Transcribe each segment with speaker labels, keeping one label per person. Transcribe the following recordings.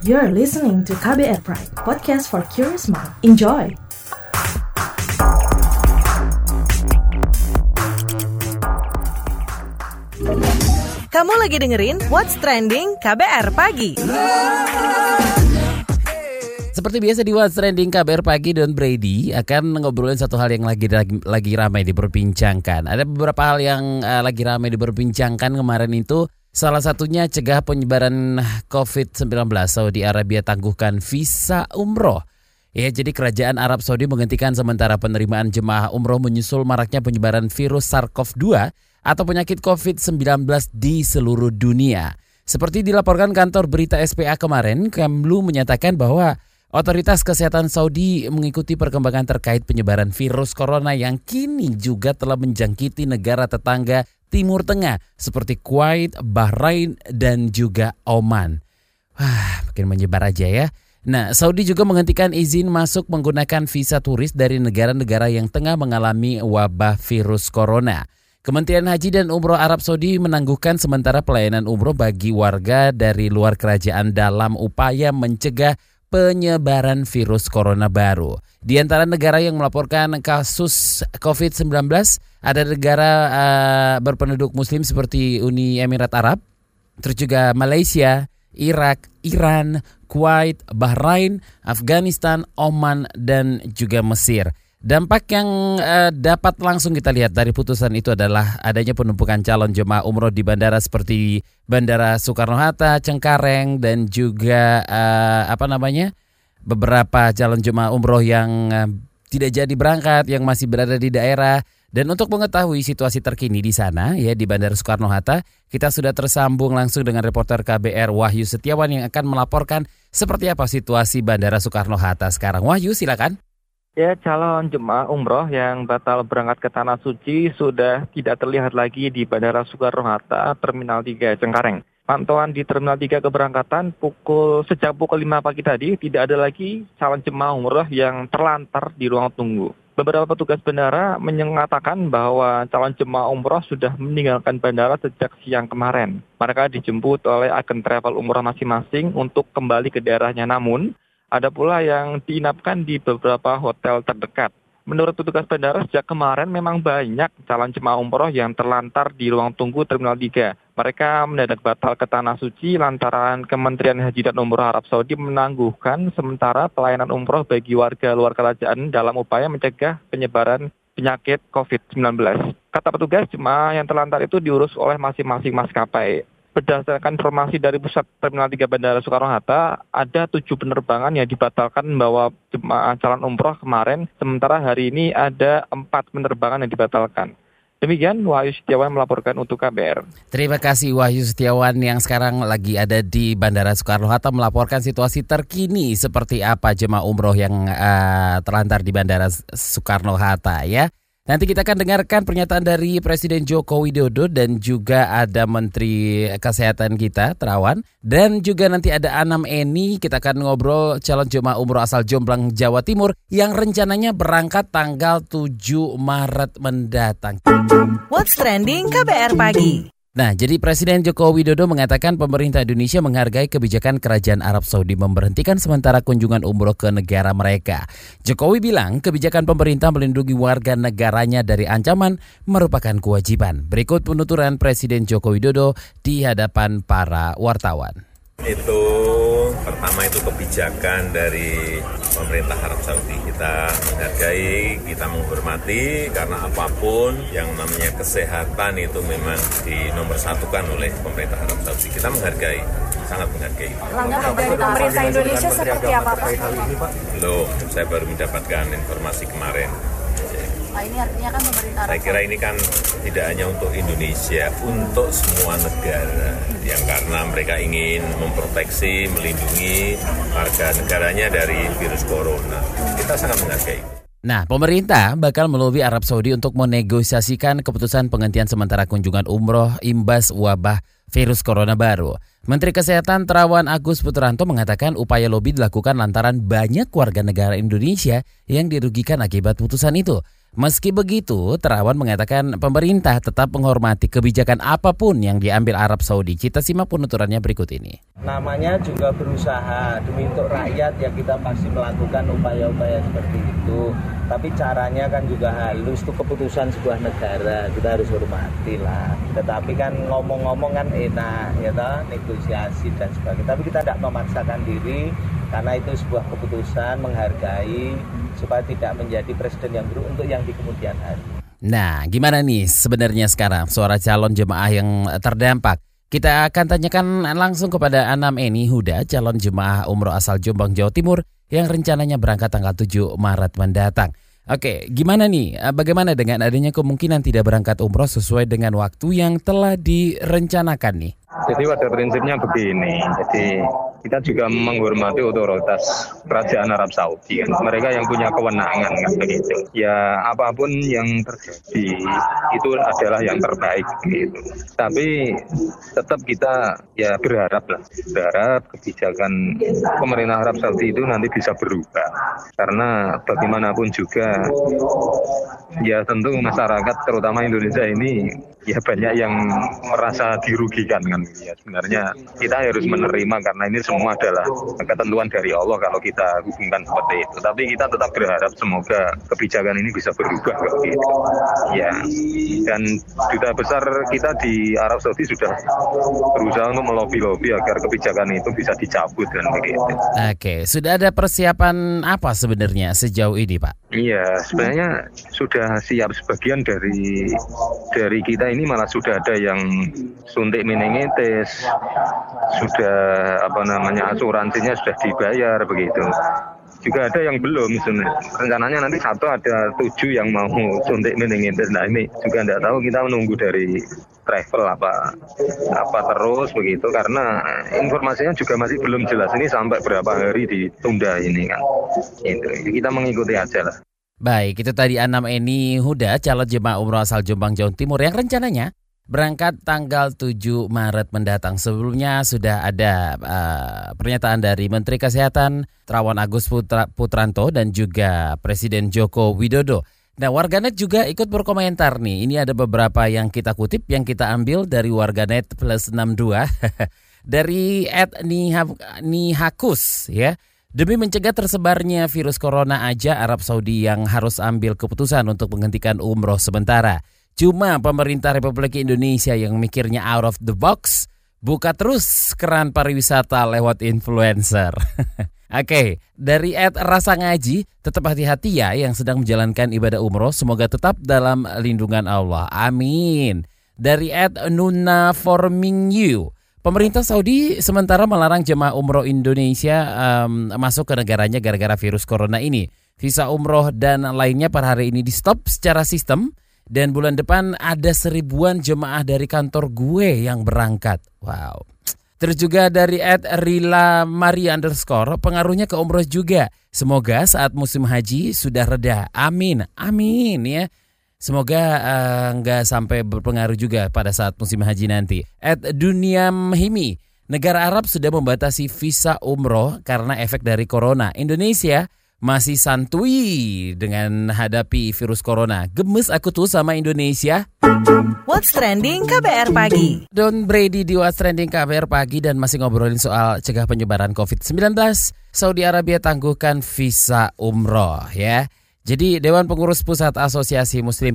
Speaker 1: You're listening to KBR Pride, podcast for curious mind. Enjoy!
Speaker 2: Kamu lagi dengerin What's Trending KBR Pagi.
Speaker 3: Seperti biasa di What's Trending KBR Pagi Don Brady akan ngobrolin satu hal yang lagi lagi, lagi ramai diperbincangkan. Ada beberapa hal yang uh, lagi ramai diperbincangkan kemarin itu salah satunya cegah penyebaran COVID-19 Saudi Arabia tangguhkan visa umroh. Ya, jadi kerajaan Arab Saudi menghentikan sementara penerimaan jemaah umroh menyusul maraknya penyebaran virus SARS-CoV-2 atau penyakit COVID-19 di seluruh dunia. Seperti dilaporkan kantor berita SPA kemarin, Kemlu menyatakan bahwa otoritas kesehatan Saudi mengikuti perkembangan terkait penyebaran virus corona yang kini juga telah menjangkiti negara tetangga Timur Tengah seperti Kuwait, Bahrain, dan juga Oman. Wah, makin menyebar aja ya. Nah, Saudi juga menghentikan izin masuk menggunakan visa turis dari negara-negara yang tengah mengalami wabah virus corona. Kementerian Haji dan Umroh Arab Saudi menangguhkan sementara pelayanan umroh bagi warga dari luar kerajaan dalam upaya mencegah penyebaran virus corona baru. Di antara negara yang melaporkan kasus COVID-19, ada negara uh, berpenduduk muslim seperti Uni Emirat Arab, terus juga Malaysia, Irak, Iran, Kuwait, Bahrain, Afghanistan, Oman, dan juga Mesir. Dampak yang uh, dapat langsung kita lihat dari putusan itu adalah adanya penumpukan calon jemaah umroh di bandara seperti Bandara Soekarno-Hatta, Cengkareng, dan juga uh, apa namanya beberapa calon jemaah umroh yang uh, tidak jadi berangkat, yang masih berada di daerah. Dan untuk mengetahui situasi terkini di sana, ya di Bandara Soekarno-Hatta, kita sudah tersambung langsung dengan reporter KBR Wahyu Setiawan yang akan melaporkan seperti apa situasi Bandara Soekarno-Hatta sekarang. Wahyu, silakan.
Speaker 4: Ya, calon jemaah umroh yang batal berangkat ke Tanah Suci sudah tidak terlihat lagi di Bandara Soekarno-Hatta, Terminal 3 Cengkareng. Pantauan di Terminal 3 keberangkatan pukul sejak pukul 5 pagi tadi tidak ada lagi calon jemaah umroh yang terlantar di ruang tunggu. Beberapa petugas bandara menyatakan bahwa calon jemaah umroh sudah meninggalkan bandara sejak siang kemarin. Mereka dijemput oleh agen travel umroh masing-masing untuk kembali ke daerahnya. Namun, ada pula yang diinapkan di beberapa hotel terdekat. Menurut petugas bandara sejak kemarin memang banyak calon jemaah umroh yang terlantar di ruang tunggu Terminal 3. Mereka mendadak batal ke Tanah Suci lantaran Kementerian Haji dan Umroh Arab Saudi menangguhkan sementara pelayanan umroh bagi warga luar kerajaan dalam upaya mencegah penyebaran penyakit COVID-19. Kata petugas, jemaah yang terlantar itu diurus oleh masing-masing maskapai berdasarkan informasi dari pusat Terminal 3 Bandara Soekarno-Hatta, ada tujuh penerbangan yang dibatalkan membawa jemaah calon umroh kemarin, sementara hari ini ada empat penerbangan yang dibatalkan. Demikian Wahyu Setiawan melaporkan untuk KBR.
Speaker 3: Terima kasih Wahyu Setiawan yang sekarang lagi ada di Bandara Soekarno-Hatta melaporkan situasi terkini seperti apa jemaah umroh yang uh, terlantar di Bandara Soekarno-Hatta ya. Nanti kita akan dengarkan pernyataan dari Presiden Joko Widodo dan juga ada Menteri Kesehatan kita, Terawan. Dan juga nanti ada Anam Eni, kita akan ngobrol calon jemaah umroh asal Jomblang, Jawa Timur yang rencananya berangkat tanggal 7 Maret mendatang.
Speaker 2: What's Trending KBR Pagi.
Speaker 3: Nah, jadi Presiden Joko Widodo mengatakan pemerintah Indonesia menghargai kebijakan Kerajaan Arab Saudi memberhentikan sementara kunjungan umroh ke negara mereka. Jokowi bilang kebijakan pemerintah melindungi warga negaranya dari ancaman merupakan kewajiban. Berikut penuturan Presiden Joko Widodo di hadapan para wartawan.
Speaker 5: Itu pertama itu kebijakan dari pemerintah Arab Saudi. Kita menghargai, kita menghormati karena apa pun yang namanya kesehatan itu memang dinomorsatukan oleh pemerintah Arab Saudi. Kita menghargai, sangat menghargai.
Speaker 6: Langkah dari pemerintah Indonesia seperti apa Pak?
Speaker 5: Belum, saya baru mendapatkan informasi kemarin.
Speaker 6: Nah, ini artinya kan pemerintah
Speaker 5: Saya kira ini kan tidak hanya untuk Indonesia, untuk semua negara yang karena mereka ingin memproteksi, melindungi warga negaranya dari virus corona. Kita sangat menghargai.
Speaker 3: Nah, pemerintah bakal melobi Arab Saudi untuk menegosiasikan keputusan penghentian sementara kunjungan umroh imbas wabah virus corona baru. Menteri Kesehatan Terawan Agus Putranto mengatakan upaya lobi dilakukan lantaran banyak warga negara Indonesia yang dirugikan akibat putusan itu. Meski begitu, Terawan mengatakan pemerintah tetap menghormati kebijakan apa pun yang diambil Arab Saudi. Kita simak penuturannya berikut ini.
Speaker 7: Namanya juga berusaha demi untuk rakyat ya kita pasti melakukan upaya-upaya seperti itu. Tapi caranya kan juga halus, itu keputusan sebuah negara kita harus hormati lah. Tetapi kan ngomong-ngomong kan enak ya toh, negosiasi dan sebagainya. Tapi kita tidak memaksakan diri karena itu sebuah keputusan menghargai supaya tidak menjadi presiden yang buruk untuk yang di kemudian hari.
Speaker 3: Nah, gimana nih sebenarnya sekarang suara calon jemaah yang terdampak? Kita akan tanyakan langsung kepada Anam Eni Huda, calon jemaah umroh asal Jombang, Jawa Timur yang rencananya berangkat tanggal 7 Maret mendatang. Oke, gimana nih? Bagaimana dengan adanya kemungkinan tidak berangkat umroh sesuai dengan waktu yang telah direncanakan nih?
Speaker 8: Jadi pada prinsipnya begini, jadi kita juga menghormati otoritas kerajaan Arab Saudi kan. Mereka yang punya kewenangan kan begitu. Ya apa pun yang terjadi itu adalah yang terbaik gitu. Tapi tetap kita ya berharap lah, berharap kebijakan pemerintah Arab Saudi itu nanti bisa berubah. Karena bagaimanapun juga ya tentu masyarakat terutama Indonesia ini ya banyak yang merasa dirugikan kan ya sebenarnya kita harus menerima karena ini semua adalah ketentuan dari Allah kalau kita hubungkan seperti itu. Tapi kita tetap berharap semoga kebijakan ini bisa berubah gitu. Ya. Dan duta besar kita di Arab Saudi sudah berusaha untuk melobi-lobi agar kebijakan itu bisa dicabut dan begitu.
Speaker 3: Oke, sudah ada persiapan apa sebenarnya sejauh ini, Pak?
Speaker 8: Iya, sebenarnya sudah siap sebagian dari dari kita ini malah sudah ada yang suntik meningitis, sudah apa namanya asuransinya sudah dibayar begitu. Juga ada yang belum sebenarnya. Rencananya nanti satu ada tujuh yang mau suntik meningitis. Nah ini juga tidak tahu kita menunggu dari travel apa apa terus begitu karena informasinya juga masih belum jelas ini sampai berapa hari ditunda ini kan. Itu kita mengikuti aja lah.
Speaker 3: Baik, itu tadi Anam Eni Huda, calon jemaah umroh asal Jombang, Jawa Timur yang rencananya berangkat tanggal 7 Maret mendatang. Sebelumnya sudah ada uh, pernyataan dari Menteri Kesehatan Terawan Agus Putra, Putranto dan juga Presiden Joko Widodo. Nah, warganet juga ikut berkomentar nih. Ini ada beberapa yang kita kutip, yang kita ambil dari warganet plus 62 dari Ed Nihakus ya. Demi mencegah tersebarnya virus corona aja Arab Saudi yang harus ambil keputusan untuk menghentikan umroh sementara. Cuma pemerintah Republik Indonesia yang mikirnya out of the box, buka terus keran pariwisata lewat influencer. Oke, okay, dari Ed Rasa Ngaji, tetap hati-hati ya yang sedang menjalankan ibadah umroh. Semoga tetap dalam lindungan Allah. Amin. Dari Ed Nuna Forming You, Pemerintah Saudi sementara melarang jemaah umroh Indonesia um, masuk ke negaranya gara-gara virus corona ini. Visa umroh dan lainnya per hari ini di stop secara sistem dan bulan depan ada seribuan jemaah dari kantor gue yang berangkat. Wow. Terus juga dari Ed Rila Maria underscore, pengaruhnya ke umroh juga. Semoga saat musim haji sudah reda. Amin, amin ya. Semoga uh, nggak sampai berpengaruh juga pada saat musim haji nanti. At Dunia Himi, negara Arab sudah membatasi visa umroh karena efek dari corona. Indonesia masih santuy dengan hadapi virus corona. Gemes aku tuh sama Indonesia.
Speaker 2: What's Trending KBR Pagi
Speaker 3: Don Brady di What's Trending KBR Pagi dan masih ngobrolin soal cegah penyebaran COVID-19. Saudi Arabia tangguhkan visa umroh ya. Jadi Dewan Pengurus Pusat Asosiasi Muslim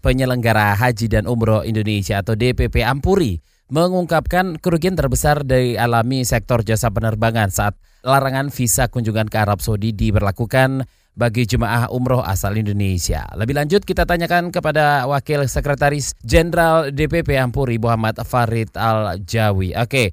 Speaker 3: Penyelenggara Haji dan Umroh Indonesia atau DPP Ampuri mengungkapkan kerugian terbesar dari alami sektor jasa penerbangan saat larangan visa kunjungan ke Arab Saudi diberlakukan bagi jemaah umroh asal Indonesia. Lebih lanjut kita tanyakan kepada Wakil Sekretaris Jenderal DPP Ampuri Muhammad Farid Al-Jawi. Oke,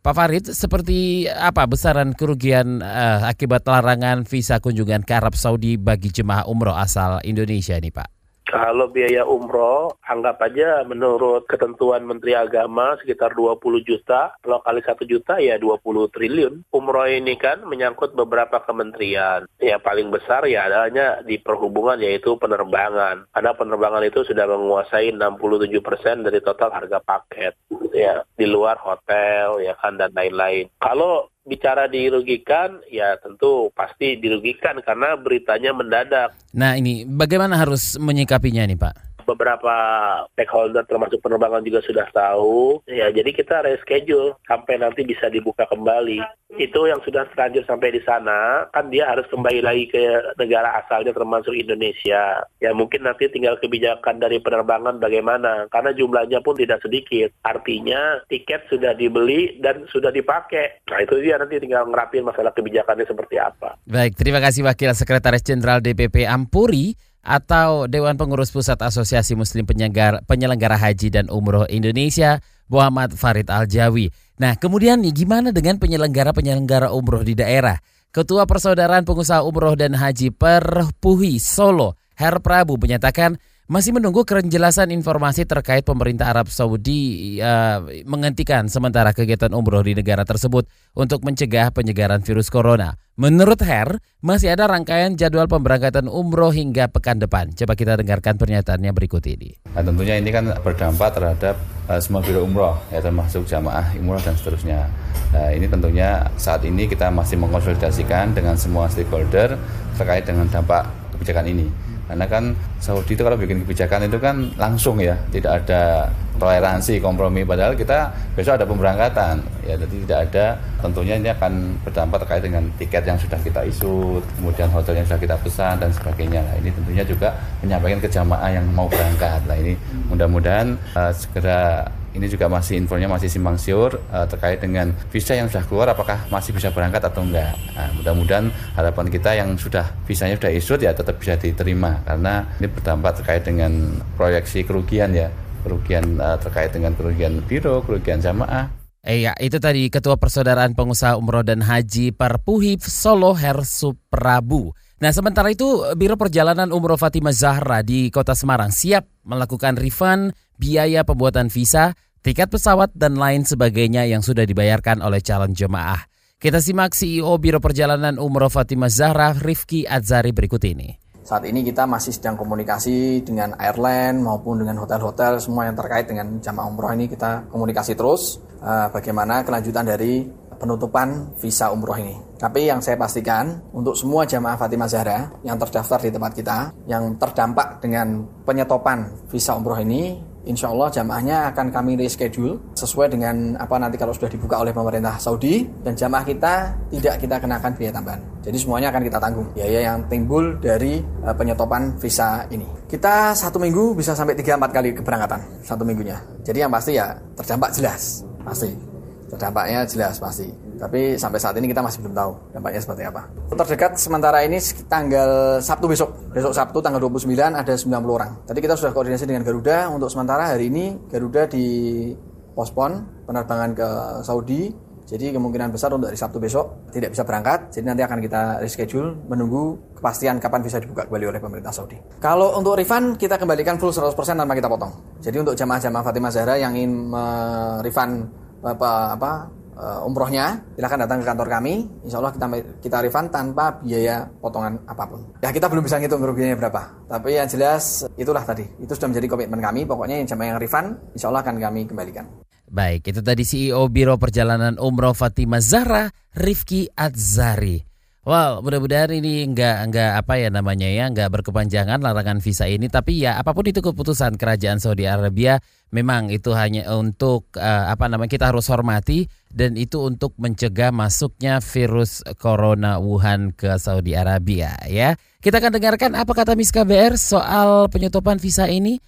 Speaker 3: Pak Farid, seperti apa besaran kerugian uh, akibat larangan visa kunjungan ke Arab Saudi bagi jemaah umroh asal Indonesia ini Pak?
Speaker 9: Kalau biaya umroh, anggap aja menurut ketentuan Menteri Agama sekitar 20 juta, kalau kali 1 juta ya 20 triliun. Umroh ini kan menyangkut beberapa kementerian. Ya paling besar ya adanya di perhubungan yaitu penerbangan. Karena penerbangan itu sudah menguasai 67% dari total harga paket. Ya di luar hotel ya kan dan lain-lain. Kalau bicara dirugikan, ya tentu pasti dirugikan karena beritanya mendadak.
Speaker 3: Nah ini bagaimana harus menyikapinya nih Pak?
Speaker 9: Beberapa stakeholder termasuk penerbangan juga sudah tahu. Ya, jadi kita reschedule sampai nanti bisa dibuka kembali. Itu yang sudah terlanjur sampai di sana, kan dia harus kembali lagi ke negara asalnya termasuk Indonesia. Ya mungkin nanti tinggal kebijakan dari penerbangan bagaimana, karena jumlahnya pun tidak sedikit. Artinya tiket sudah dibeli dan sudah dipakai. Nah itu dia nanti tinggal ngerapin masalah kebijakannya seperti apa.
Speaker 3: Baik, terima kasih Wakil Sekretaris Jenderal DPP Ampuri atau Dewan Pengurus Pusat Asosiasi Muslim Penyelenggara, Penyelenggara Haji dan Umroh Indonesia, Muhammad Farid Aljawi. Nah, kemudian nih, gimana dengan penyelenggara-penyelenggara umroh di daerah? Ketua Persaudaraan Pengusaha Umroh dan Haji Perpuhi Solo, Her Prabu menyatakan masih menunggu kejelasan informasi terkait pemerintah Arab Saudi uh, menghentikan sementara kegiatan umroh di negara tersebut untuk mencegah penyegaran virus corona. Menurut Her, masih ada rangkaian jadwal pemberangkatan umroh hingga pekan depan. Coba kita dengarkan pernyataannya berikut ini.
Speaker 10: Nah, tentunya ini kan berdampak terhadap uh, semua biro umroh, ya termasuk jamaah umroh dan seterusnya. Nah, ini tentunya saat ini kita masih mengkonsolidasikan dengan semua stakeholder terkait dengan dampak kebijakan ini karena kan Saudi itu kalau bikin kebijakan itu kan langsung ya tidak ada toleransi kompromi. Padahal kita besok ada pemberangkatan. Ya jadi tidak ada tentunya ini akan berdampak terkait dengan tiket yang sudah kita isu kemudian hotel yang sudah kita pesan dan sebagainya. Nah ini tentunya juga menyampaikan ke jamaah yang mau berangkat. Nah ini mudah-mudahan uh, segera ini juga masih infonya masih simpang siur uh, terkait dengan visa yang sudah keluar apakah masih bisa berangkat atau enggak. Nah, mudah-mudahan harapan kita yang sudah visanya sudah isut ya tetap bisa diterima karena ini berdampak terkait dengan proyeksi kerugian ya, kerugian uh, terkait dengan kerugian biro, kerugian jamaah.
Speaker 3: Eh ya, itu tadi Ketua Persaudaraan Pengusaha Umroh dan Haji Perpuhif Solo Hersuprabu. Nah, sementara itu Biro Perjalanan Umroh Fatimah Zahra di Kota Semarang siap melakukan refund biaya pembuatan visa, tiket pesawat, dan lain sebagainya yang sudah dibayarkan oleh calon jemaah. Kita simak CEO Biro Perjalanan Umroh Fatimah Zahra, Rifki Adzari berikut ini.
Speaker 11: Saat ini kita masih sedang komunikasi dengan airline maupun dengan hotel-hotel semua yang terkait dengan jamaah umroh ini kita komunikasi terus uh, bagaimana kelanjutan dari penutupan visa umroh ini. Tapi yang saya pastikan untuk semua jamaah Fatimah Zahra yang terdaftar di tempat kita, yang terdampak dengan penyetopan visa umroh ini, insya Allah jamaahnya akan kami reschedule sesuai dengan apa nanti kalau sudah dibuka oleh pemerintah Saudi dan jamaah kita tidak kita kenakan biaya tambahan. Jadi semuanya akan kita tanggung biaya yang timbul dari uh, penyetopan visa ini. Kita satu minggu bisa sampai 3-4 kali keberangkatan satu minggunya. Jadi yang pasti ya terdampak jelas pasti. Dampaknya jelas pasti. Tapi sampai saat ini kita masih belum tahu dampaknya seperti apa. Terdekat sementara ini tanggal Sabtu besok. Besok Sabtu tanggal 29 ada 90 orang. Tadi kita sudah koordinasi dengan Garuda untuk sementara hari ini Garuda di pospon penerbangan ke Saudi. Jadi kemungkinan besar untuk hari Sabtu besok tidak bisa berangkat. Jadi nanti akan kita reschedule menunggu kepastian kapan bisa dibuka kembali oleh pemerintah Saudi. Kalau untuk refund kita kembalikan full 100% tanpa kita potong. Jadi untuk jamaah-jamaah Fatimah Zahra yang ingin refund apa apa uh, umrohnya silahkan datang ke kantor kami. Insya Allah kita kita refund tanpa biaya potongan apa pun. Ya kita belum bisa ngitung kerugiannya berapa. Tapi yang jelas itulah tadi. Itu sudah menjadi komitmen kami. Pokoknya yang jamaah yang refund insya Allah akan kami kembalikan.
Speaker 3: Baik, itu tadi CEO Biro Perjalanan Umroh Fatima Zahra, Rifki Adzari. Well, mudah-mudahan ini enggak enggak apa ya namanya ya, enggak berkepanjangan larangan visa ini tapi ya apa pun itu keputusan kerajaan Saudi Arabia memang itu hanya untuk uh, apa namanya kita harus hormati dan itu untuk mencegah masuknya virus corona Wuhan ke Saudi Arabia ya. Kita akan dengarkan apa kata Miss KBR soal penyutupan visa ini.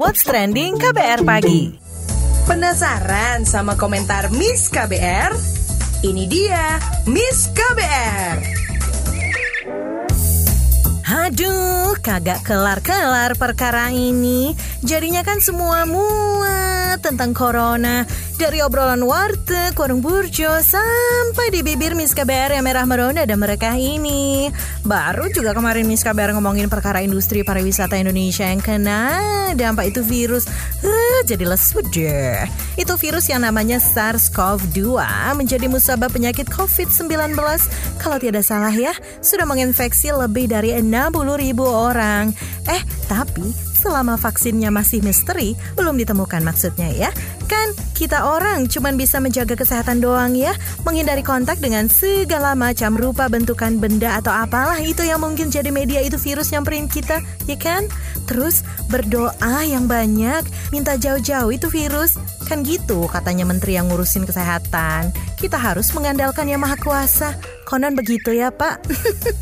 Speaker 2: What's trending KBR pagi? Penasaran sama komentar Miss KBR? Ini dia Miss KBR. Aduh, kagak kelar-kelar perkara ini. Jadinya kan semua muat tentang corona. Dari obrolan warteg, warung burjo, sampai di bibir Miss KBR yang merah meronda dan mereka ini. Baru juga kemarin Miss KBR ngomongin perkara industri pariwisata Indonesia yang kena dampak itu virus. Uh, jadi lesu deh. Itu virus yang namanya SARS-CoV-2 menjadi musabab penyakit COVID-19. Kalau tidak salah ya, sudah menginfeksi lebih dari 60 ribu orang. Eh, tapi selama vaksinnya masih misteri, belum ditemukan maksudnya ya. Kan kita orang cuman bisa menjaga kesehatan doang ya, menghindari kontak dengan segala macam rupa bentukan benda atau apalah itu yang mungkin jadi media itu virus nyamperin kita, ya kan? Terus berdoa yang banyak, minta jauh-jauh itu virus. Kan gitu katanya menteri yang ngurusin kesehatan. Kita harus mengandalkan yang maha kuasa. Konon begitu ya pak.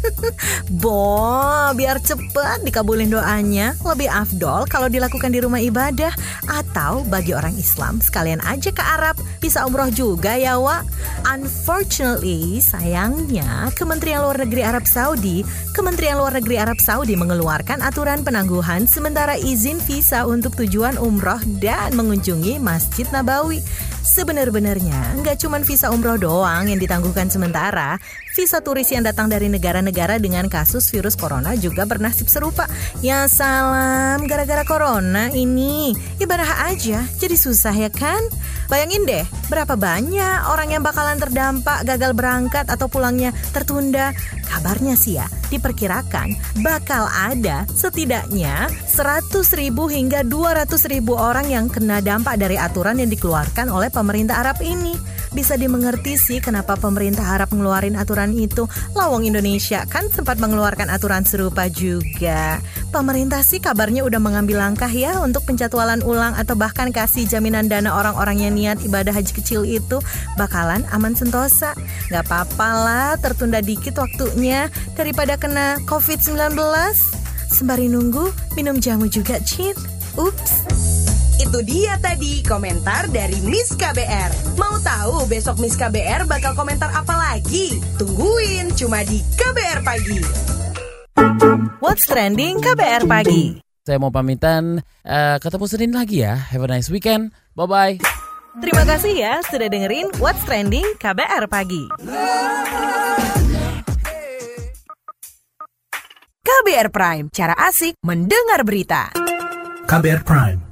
Speaker 2: Bo, biar cepet dikabulin doanya. Lebih afdol kalau dilakukan di rumah ibadah. Atau bagi orang Islam sekalian aja ke Arab. Bisa umroh juga ya Wak. Unfortunately, sayangnya Kementerian Luar Negeri Arab Saudi Kementerian Luar Negeri Arab Saudi mengeluarkan aturan penangguhan sementara izin visa untuk tujuan umroh dan mengunjungi Masjid Nabawi Sebenar-benarnya, nggak cuma visa umroh doang yang ditangguhkan sementara, visa turis yang datang dari negara-negara dengan kasus virus corona juga bernasib serupa. Ya salam, gara-gara corona ini ibadah aja, jadi susah ya kan? Bayangin deh, berapa banyak orang yang bakalan terdampak gagal berangkat atau pulangnya tertunda. Kabarnya sih ya, diperkirakan bakal ada setidaknya 100 ribu hingga 200 ribu orang yang kena dampak dari aturan yang dikeluarkan oleh pemerintah Arab ini. Bisa dimengerti sih kenapa pemerintah Arab ngeluarin aturan itu. Lawang Indonesia kan sempat mengeluarkan aturan serupa juga. Pemerintah sih kabarnya udah mengambil langkah ya untuk penjadwalan ulang atau bahkan kasih jaminan dana orang-orang yang niat ibadah haji kecil itu bakalan aman sentosa. Gak apa-apa lah tertunda dikit waktunya daripada kena COVID-19. Sembari nunggu, minum jamu juga, Cid. Ups.
Speaker 12: Itu dia tadi komentar dari Miss KBR. Mau tahu besok Miss KBR bakal komentar apa lagi? Tungguin cuma di KBR Pagi.
Speaker 2: What's Trending KBR Pagi.
Speaker 3: Saya mau pamitan, uh, ketemu Senin lagi ya. Have a nice weekend. Bye-bye.
Speaker 2: Terima kasih ya sudah dengerin What's Trending KBR Pagi.
Speaker 12: KBR Prime, cara asik mendengar berita.
Speaker 13: KBR Prime,